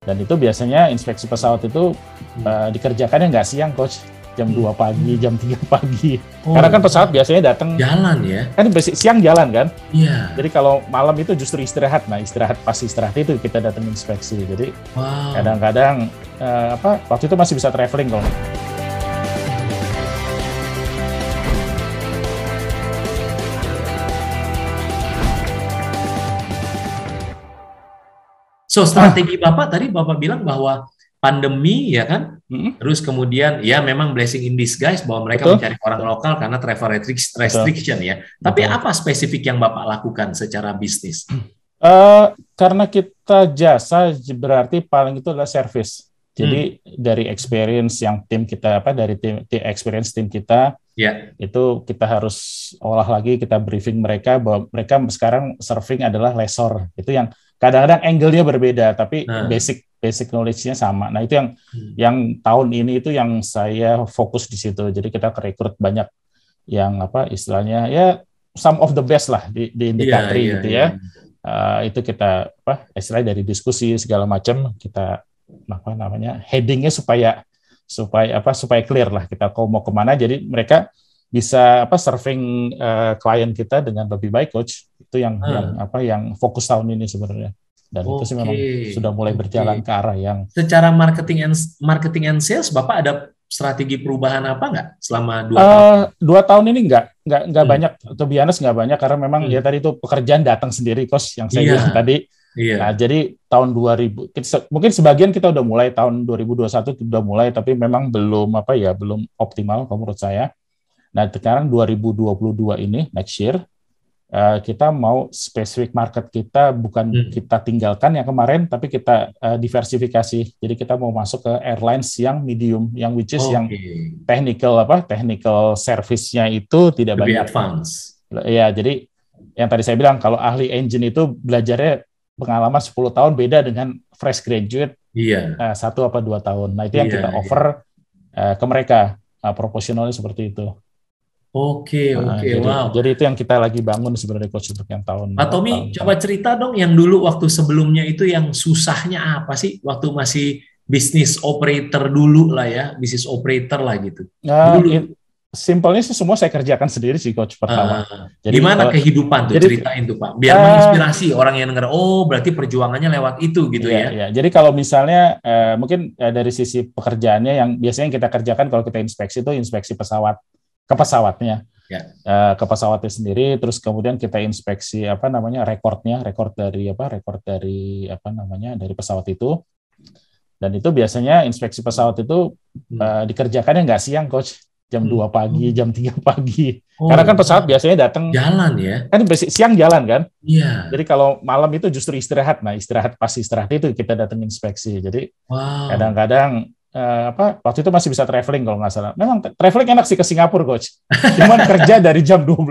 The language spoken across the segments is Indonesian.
Dan itu biasanya inspeksi pesawat itu uh, dikerjakannya nggak siang, coach. Jam 2 pagi, jam 3 pagi. Oh. Karena kan pesawat biasanya datang jalan ya. Kan siang jalan kan? Iya. Jadi kalau malam itu justru istirahat. Nah, istirahat pas istirahat itu kita datang inspeksi. Jadi kadang-kadang wow. uh, apa waktu itu masih bisa traveling kalau So strategi Bapak tadi Bapak bilang bahwa pandemi ya kan, hmm. terus kemudian ya memang blessing in disguise bahwa mereka Betul. mencari orang lokal karena travel restriction Betul. ya. Tapi Betul. apa spesifik yang Bapak lakukan secara bisnis? Uh, karena kita jasa berarti paling itu adalah service. Jadi hmm. dari experience yang tim kita apa dari tim, tim experience tim kita yeah. itu kita harus olah lagi kita briefing mereka bahwa mereka sekarang surfing adalah lesor itu yang kadang-kadang angle-nya berbeda tapi nah. basic basic knowledge-nya sama. Nah, itu yang hmm. yang tahun ini itu yang saya fokus di situ. Jadi kita rekrut banyak yang apa istilahnya ya some of the best lah di di indikator yeah, yeah, gitu yeah. ya. Uh, itu kita apa istilahnya dari diskusi segala macam kita apa namanya headingnya supaya supaya apa supaya clear lah kita kau mau ke mana jadi mereka bisa apa serving uh, klien kita dengan lebih baik coach itu yang hmm. yang apa yang fokus tahun ini sebenarnya dan okay. itu sih memang sudah mulai berjalan ke arah yang secara marketing and marketing and sales bapak ada strategi perubahan apa nggak selama dua uh, tahun? Dua tahun ini nggak nggak nggak hmm. banyak atau biasa nggak banyak karena memang hmm. ya tadi itu pekerjaan datang sendiri kos yang saya yeah. bilang tadi. Yeah. Nah, jadi tahun 2000 mungkin sebagian kita udah mulai tahun 2021 sudah mulai tapi memang belum apa ya belum optimal menurut saya. Nah, sekarang 2022 ini next year uh, kita mau spesifik market kita bukan hmm. kita tinggalkan yang kemarin tapi kita uh, diversifikasi. Jadi kita mau masuk ke airlines yang medium yang which is okay. yang technical apa? technical service-nya itu tidak Lebih banyak advance. Ya, jadi yang tadi saya bilang kalau ahli engine itu belajarnya pengalaman 10 tahun beda dengan fresh graduate iya. uh, satu apa dua tahun. Nah, itu yang iya, kita iya. offer iya. uh, ke mereka uh, proporsionalnya seperti itu. Oke, nah, oke, jadi, wow. Jadi itu yang kita lagi bangun sebenarnya coach untuk yang tahun. Pak Tommy, coba cerita dong yang dulu waktu sebelumnya itu yang susahnya apa sih waktu masih bisnis operator dulu lah ya, bisnis operator lah gitu. Nah, dulu. It, simpelnya sih semua saya kerjakan sendiri sih coach pertama. Uh, jadi gimana kalau, kehidupan tuh jadi, ceritain tuh Pak, biar uh, menginspirasi orang yang dengar. Oh, berarti perjuangannya lewat itu gitu iya, ya. Iya. Jadi kalau misalnya uh, mungkin uh, dari sisi pekerjaannya yang biasanya kita kerjakan kalau kita inspeksi itu inspeksi pesawat ke pesawatnya ya. uh, ke pesawatnya sendiri terus kemudian kita inspeksi apa namanya rekornya rekor dari apa rekor dari apa namanya dari pesawat itu dan itu biasanya inspeksi pesawat itu hmm. uh, dikerjakannya nggak siang coach jam hmm. 2 pagi jam 3 pagi oh. karena kan pesawat biasanya datang jalan ya kan siang jalan kan iya jadi kalau malam itu justru istirahat nah istirahat pas istirahat itu kita datang inspeksi jadi kadang-kadang wow uh, apa waktu itu masih bisa traveling kalau nggak salah. Memang traveling enak sih ke Singapura coach. Cuman kerja dari jam 12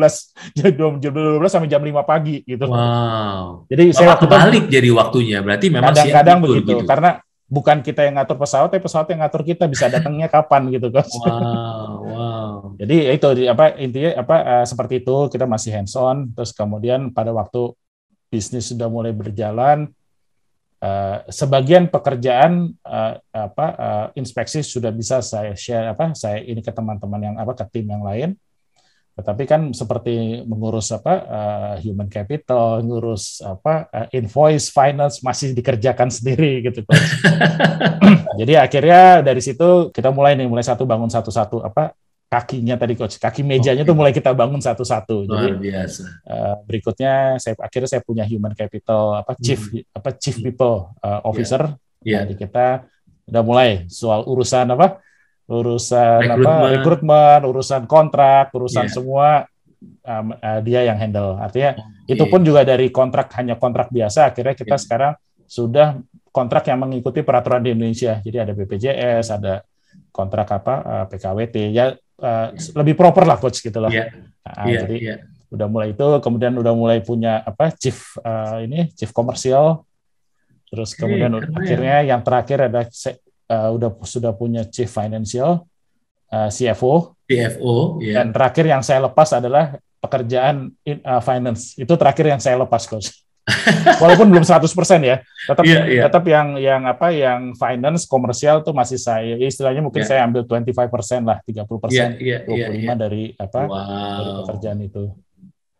jam 12 sampai jam 5 pagi gitu. Wow. Jadi Bapak saya waktu balik jadi waktunya. Berarti memang kadang-kadang begitu gitu. karena bukan kita yang ngatur pesawat, tapi pesawat yang ngatur kita bisa datangnya kapan gitu coach. Wow. Jadi itu apa intinya apa uh, seperti itu kita masih hands on terus kemudian pada waktu bisnis sudah mulai berjalan Uh, sebagian pekerjaan uh, apa uh, inspeksi sudah bisa saya share apa saya ini ke teman-teman yang apa ke tim yang lain. Tetapi kan seperti mengurus apa uh, human capital ngurus apa uh, invoice finance masih dikerjakan sendiri gitu. Jadi akhirnya dari situ kita mulai nih mulai satu bangun satu-satu apa kakinya tadi coach kaki mejanya okay. tuh mulai kita bangun satu-satu jadi biasa. Uh, berikutnya saya akhirnya saya punya human capital apa chief hmm. apa chief people uh, officer yeah. Yeah. jadi kita udah mulai soal urusan apa urusan apa rekrutmen urusan kontrak urusan yeah. semua um, uh, dia yang handle artinya okay. itu pun juga dari kontrak hanya kontrak biasa akhirnya kita yeah. sekarang sudah kontrak yang mengikuti peraturan di Indonesia jadi ada BPJS ada kontrak apa PKWT ya uh, lebih proper lah coach gitu loh. Yeah. Nah, yeah, jadi yeah. udah mulai itu, kemudian udah mulai punya apa chief uh, ini chief komersial, terus kemudian okay, akhirnya yang terakhir ada uh, udah sudah punya chief financial, uh, CFO. CFO. Yeah. Dan terakhir yang saya lepas adalah pekerjaan in, uh, finance. Itu terakhir yang saya lepas coach. Walaupun belum 100% ya, tetap yeah, yeah. tetap yang yang apa yang finance komersial tuh masih saya istilahnya mungkin yeah. saya ambil 25% lah, 30%, yeah, yeah, 25 yeah, yeah. dari apa wow. dari pekerjaan itu.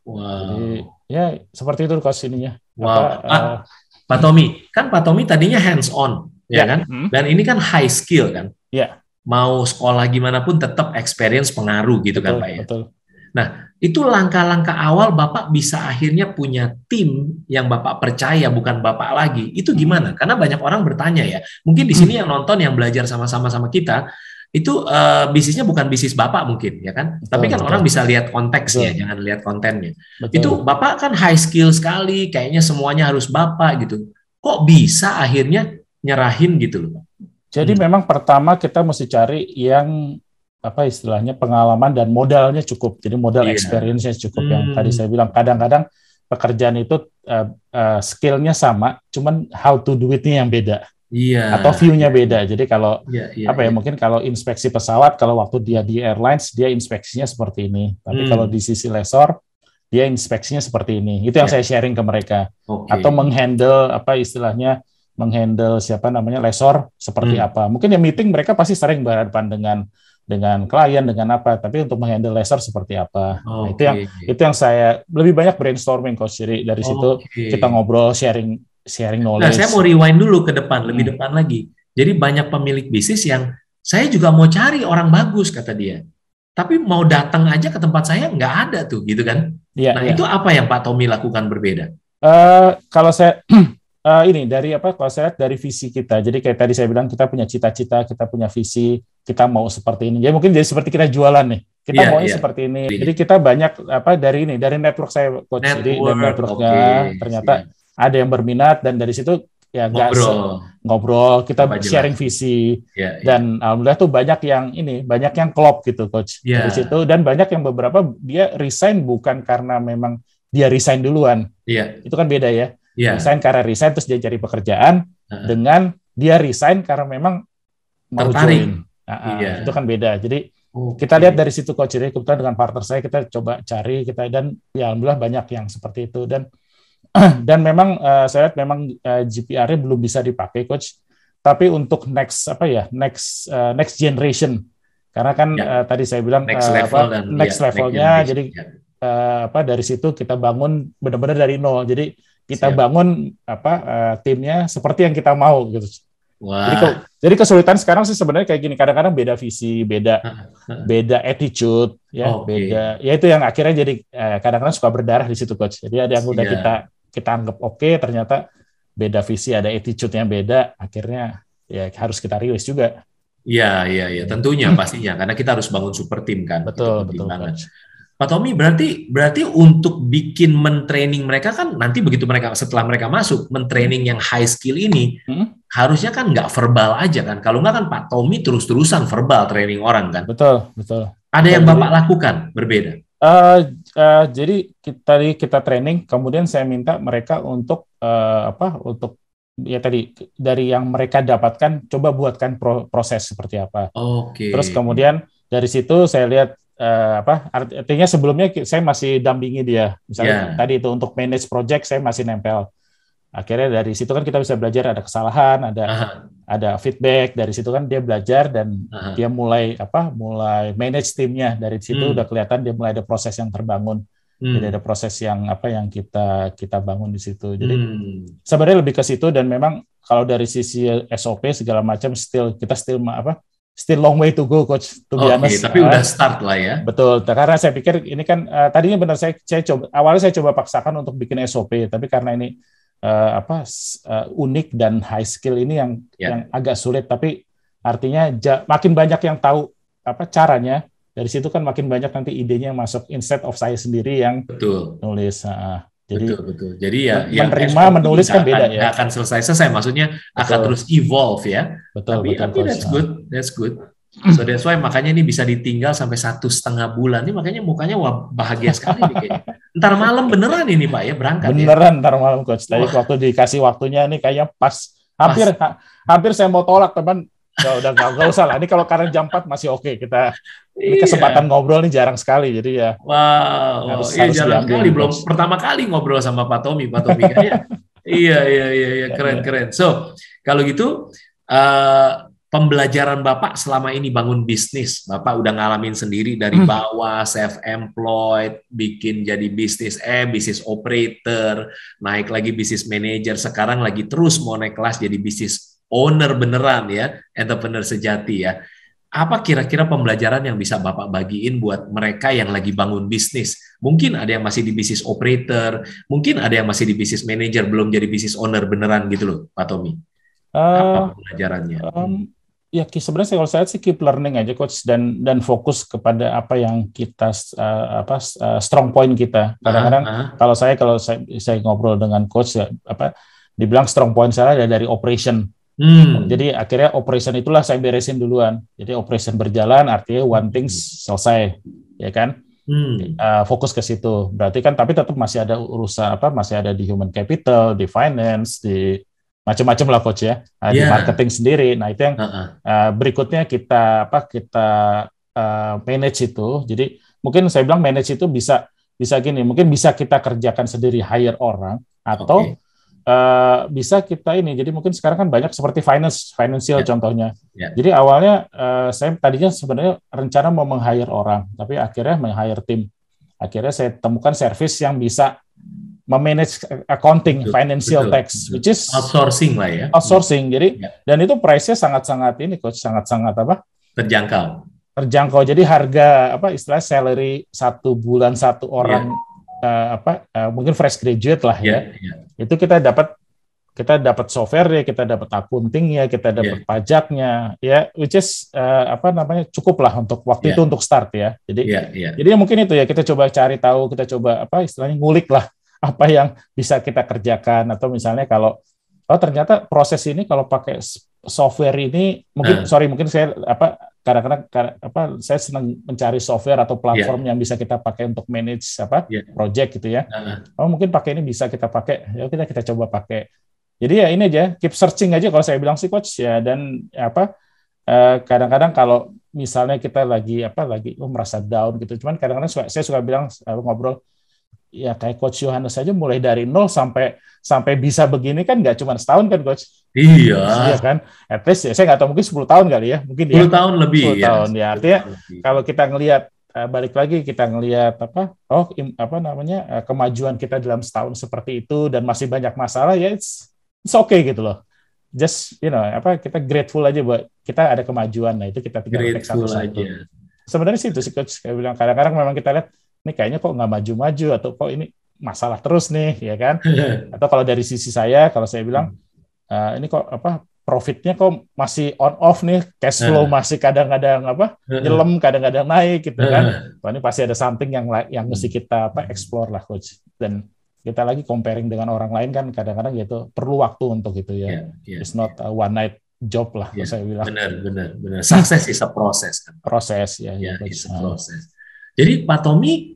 Wow. Jadi ya seperti itu kos ininya. Wow. Apa, ah, uh, Pak Tommy, kan Pak Tommy tadinya hands on, ya, ya kan? Hmm. Dan ini kan high skill kan? Ya. Mau sekolah gimana pun tetap experience pengaruh gitu kan, betul, kan Pak ya. Betul. Nah, itu langkah-langkah awal Bapak bisa akhirnya punya tim yang Bapak percaya bukan Bapak lagi. Itu gimana? Karena banyak orang bertanya ya. Mungkin di sini yang nonton yang belajar sama-sama sama kita itu uh, bisnisnya bukan bisnis Bapak mungkin ya kan. Betul, Tapi kan betul. orang bisa lihat konteksnya, betul. jangan lihat kontennya. Betul. Itu Bapak kan high skill sekali, kayaknya semuanya harus Bapak gitu. Kok bisa akhirnya nyerahin gitu loh. Jadi hmm. memang pertama kita mesti cari yang apa istilahnya pengalaman dan modalnya cukup. Jadi modal yeah. experience-nya cukup. Hmm. Yang tadi saya bilang kadang-kadang pekerjaan itu uh, uh, skill-nya sama, cuman how to do it-nya yang beda. Iya. Atau view-nya beda. Jadi kalau yeah, yeah, apa ya yeah. mungkin kalau inspeksi pesawat kalau waktu dia di airlines dia inspeksinya seperti ini. Tapi hmm. kalau di sisi lesor dia inspeksinya seperti ini. Itu yang yeah. saya sharing ke mereka. Okay. Atau menghandle apa istilahnya menghandle siapa namanya lesor seperti hmm. apa. Mungkin yang meeting mereka pasti sering berhadapan dengan dengan klien dengan apa tapi untuk menghandle laser seperti apa okay. nah, itu yang itu yang saya lebih banyak brainstorming coach jadi dari situ okay. kita ngobrol sharing sharing nah, knowledge nah saya mau rewind dulu ke depan lebih hmm. depan lagi jadi banyak pemilik bisnis yang saya juga mau cari orang bagus kata dia tapi mau datang aja ke tempat saya nggak ada tuh gitu kan ya, nah ya. itu apa yang Pak Tommy lakukan berbeda uh, kalau saya uh, ini dari apa kalau saya lihat dari visi kita. Jadi kayak tadi saya bilang kita punya cita-cita, kita punya visi, kita mau seperti ini. Jadi mungkin jadi seperti kita jualan nih. Kita yeah, maunya yeah. seperti ini. Jadi kita banyak apa dari ini dari network saya coach. Network, jadi networknya okay. ternyata yeah. ada yang berminat dan dari situ ya ngobrol, ngobrol kita sharing visi yeah, yeah. dan alhamdulillah tuh banyak yang ini banyak yang klop gitu coach yeah. dari situ dan banyak yang beberapa dia resign bukan karena memang dia resign duluan yeah. itu kan beda ya yeah. resign karena resign terus dia cari pekerjaan uh-huh. dengan dia resign karena memang mau Tertarik. join. Nah, yeah. Itu kan beda. Jadi okay. kita lihat dari situ coach. Jadi kebetulan dengan partner saya kita coba cari kita dan ya alhamdulillah banyak yang seperti itu dan dan memang uh, saya lihat memang uh, eh, GPR-nya belum bisa dipakai coach. Tapi untuk next apa ya next uh, next generation karena kan. Ya. uh, tadi saya bilang next uh, level apa, dan next ya, levelnya next jadi yeah. uh, apa dari situ kita bangun benar-benar dari nol. Jadi kita Siap. bangun apa uh, timnya seperti yang kita mau gitu. Wah. Jadi, ke, jadi kesulitan sekarang sih sebenarnya kayak gini. Kadang-kadang beda visi, beda beda attitude, ya, okay. beda. Ya itu yang akhirnya jadi eh, kadang-kadang suka berdarah di situ coach. Jadi ada yang udah kita kita anggap oke, okay, ternyata beda visi, ada attitude yang beda. Akhirnya ya harus kita rilis juga. Iya, iya, iya. Tentunya pastinya karena kita harus bangun super tim kan. Betul, betul. Coach. Pak Tommy, berarti berarti untuk bikin mentraining mereka kan nanti begitu mereka setelah mereka masuk mentraining yang high skill ini hmm? harusnya kan nggak verbal aja kan? Kalau nggak kan Pak Tommy terus-terusan verbal training orang kan? Betul, betul. Ada betul, yang Bapak lakukan berbeda? Uh, uh, jadi kita tadi kita training, kemudian saya minta mereka untuk uh, apa? Untuk ya tadi dari yang mereka dapatkan coba buatkan pro proses seperti apa. Oke. Okay. Terus kemudian dari situ saya lihat uh, apa artinya sebelumnya saya masih dampingi dia misalnya yeah. tadi itu untuk manage project saya masih nempel akhirnya dari situ kan kita bisa belajar ada kesalahan ada -huh. ada feedback dari situ kan dia belajar dan -huh. dia mulai apa mulai manage timnya dari situ hmm. udah kelihatan dia mulai ada proses yang terbangun hmm. jadi ada proses yang apa yang kita kita bangun di situ jadi hmm. sebenarnya lebih ke situ dan memang kalau dari sisi SOP segala macam still kita still apa still long way to go coach to be honest. tapi uh, udah start lah ya. Betul, karena saya pikir ini kan uh, tadinya benar saya saya coba awalnya saya coba paksakan untuk bikin SOP, tapi karena ini uh, apa uh, unik dan high skill ini yang yeah. yang agak sulit tapi artinya ja, makin banyak yang tahu apa caranya dari situ kan makin banyak nanti idenya yang masuk instead of saya sendiri yang betul nulis uh, jadi betul betul. Jadi ya menerima yang menulis kan beda akan, ya. akan selesai selesai maksudnya betul. akan terus evolve ya. Betul tapi, betul. Tapi that's good, that's good. So that's why makanya ini bisa ditinggal sampai satu setengah bulan. Ini makanya mukanya wah bahagia sekali nih kayaknya. Ntar malam beneran ini Pak ya berangkat ya? Beneran ya? ntar malam coach. Tadi waktu dikasih waktunya nih kayaknya pas. Hampir pas. Ha, hampir saya mau tolak teman Ya udah nggak, nggak usah lah. Ini kalau karena jam 4 masih oke okay. kita ini iya. kesempatan ngobrol nih jarang sekali jadi ya. Wow, harus, iya, harus jarang sekali. Belum pertama kali ngobrol sama Pak Tommy, Pak Tommy kayaknya. iya iya iya iya keren keren. So kalau gitu uh, pembelajaran Bapak selama ini bangun bisnis, Bapak udah ngalamin sendiri dari hmm. bawah, self-employed, bikin jadi bisnis eh, bisnis operator, naik lagi bisnis manager, sekarang lagi terus mau naik kelas jadi bisnis owner beneran ya, entrepreneur sejati ya. Apa kira-kira pembelajaran yang bisa Bapak bagiin buat mereka yang lagi bangun bisnis? Mungkin ada yang masih di bisnis operator, mungkin ada yang masih di bisnis manager, belum jadi bisnis owner beneran gitu loh, Pak Tommy. Apa uh, pembelajarannya? Um, ya sebenarnya kalau saya sih keep learning aja coach dan dan fokus kepada apa yang kita uh, apa uh, strong point kita. Kadang-kadang uh, uh. kalau saya kalau saya, saya ngobrol dengan coach ya apa dibilang strong point saya ada dari operation Hmm. Jadi akhirnya operation itulah saya beresin duluan. Jadi operation berjalan artinya one things selesai, ya kan? Hmm. Uh, fokus ke situ. Berarti kan tapi tetap masih ada urusan apa? Masih ada di human capital, di finance, di macam-macam lah coach ya. Uh, yeah. Di iya. marketing sendiri. Nah itu yang uh -uh. Uh, berikutnya kita apa? Kita uh, manage itu. Jadi mungkin saya bilang manage itu bisa bisa gini. Mungkin bisa kita kerjakan sendiri hire orang atau okay uh, bisa kita ini. Jadi mungkin sekarang kan banyak seperti finance, financial yeah. contohnya. Yeah. Jadi awalnya uh, saya tadinya sebenarnya rencana mau meng-hire orang, tapi akhirnya meng-hire tim. Akhirnya saya temukan service yang bisa memanage accounting, betul, financial betul, tax, betul. which is outsourcing lah ya. Outsourcing. Jadi yeah. dan itu price-nya sangat-sangat ini coach, sangat-sangat apa? Terjangkau. Terjangkau. Jadi harga apa istilah salary satu bulan satu orang yeah uh, apa uh, mungkin fresh graduate lah yeah, ya. Yeah. Itu kita dapat kita dapat software ya, kita dapat accounting ya, kita dapat yeah. pajaknya ya, which is uh, apa namanya cukup lah untuk waktu yeah. itu untuk start ya. Jadi yeah, yeah. jadi mungkin itu ya kita coba cari tahu, kita coba apa istilahnya ngulik lah apa yang bisa kita kerjakan atau misalnya kalau oh ternyata proses ini kalau pakai software ini mungkin uh. sorry mungkin saya apa kadang-kadang apa saya senang mencari software atau platform yeah. yang bisa kita pakai untuk manage apa yeah. project gitu ya. Uh. Oh mungkin pakai ini bisa kita pakai. Ya kita kita coba pakai. Jadi ya ini aja keep searching aja kalau saya bilang sih coach ya dan apa eh, kadang-kadang kalau misalnya kita lagi apa lagi oh, merasa down gitu. Cuman kadang-kadang saya suka bilang ngobrol ya kayak coach Yohanes saja mulai dari nol sampai sampai bisa begini kan nggak cuma setahun kan coach? Iya. Iya kan? At least ya saya nggak tahu mungkin 10 tahun kali ya mungkin 10 ya. tahun lebih 10 ya. tahun ya. Artinya kalau kita ngelihat uh, balik lagi kita ngelihat apa oh im, apa namanya uh, kemajuan kita dalam setahun seperti itu dan masih banyak masalah ya it's, it's okay gitu loh. Just you know apa kita grateful aja buat kita ada kemajuan. Nah itu kita tinggal grateful aja. Sebenarnya sih itu sih coach. Kayak bilang kadang-kadang memang kita lihat ini kayaknya kok nggak maju-maju atau kok ini masalah terus nih ya kan? Atau kalau dari sisi saya kalau saya bilang uh, ini kok apa profitnya kok masih on off nih cash flow masih kadang-kadang apa nyelam kadang-kadang naik gitu kan? Wah, ini pasti ada something yang yang mesti kita apa explore lah coach. Dan kita lagi comparing dengan orang lain kan kadang-kadang gitu perlu waktu untuk itu ya. Yeah, yeah, it's not a one night job lah yeah, saya bilang. benar benar benar. Sukses is a process kan proses ya, yeah, ya, it's a process jadi Pak Tommy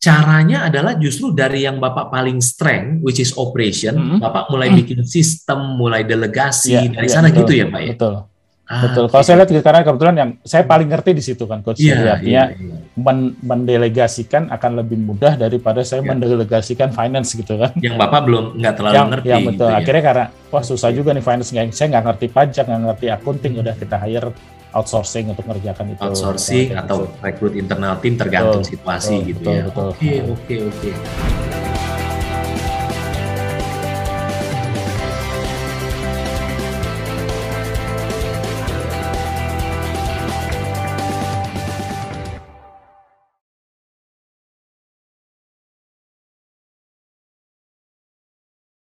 caranya adalah justru dari yang Bapak paling strength, which is operation, mm -hmm. Bapak mulai mm -hmm. bikin sistem, mulai delegasi yeah, dari yeah, sana betul, gitu ya Pak ya. Betul. Ah, betul. Kalau saya lihat karena kebetulan yang saya paling ngerti di situ kan coach. Yeah, artinya yeah, yeah. Men mendelegasikan akan lebih mudah daripada saya yeah. mendelegasikan finance gitu kan. Yang Bapak belum nggak terlalu yang, ngerti. Yang betul. Gitu, Akhirnya ya. karena wah susah juga nih finance nggak saya nggak ngerti pajak, nggak ngerti accounting, udah kita hire outsourcing untuk mengerjakan itu. Outsourcing atau rekrut internal tim tergantung betul, situasi betul, gitu betul, ya. Oke, oke, oke.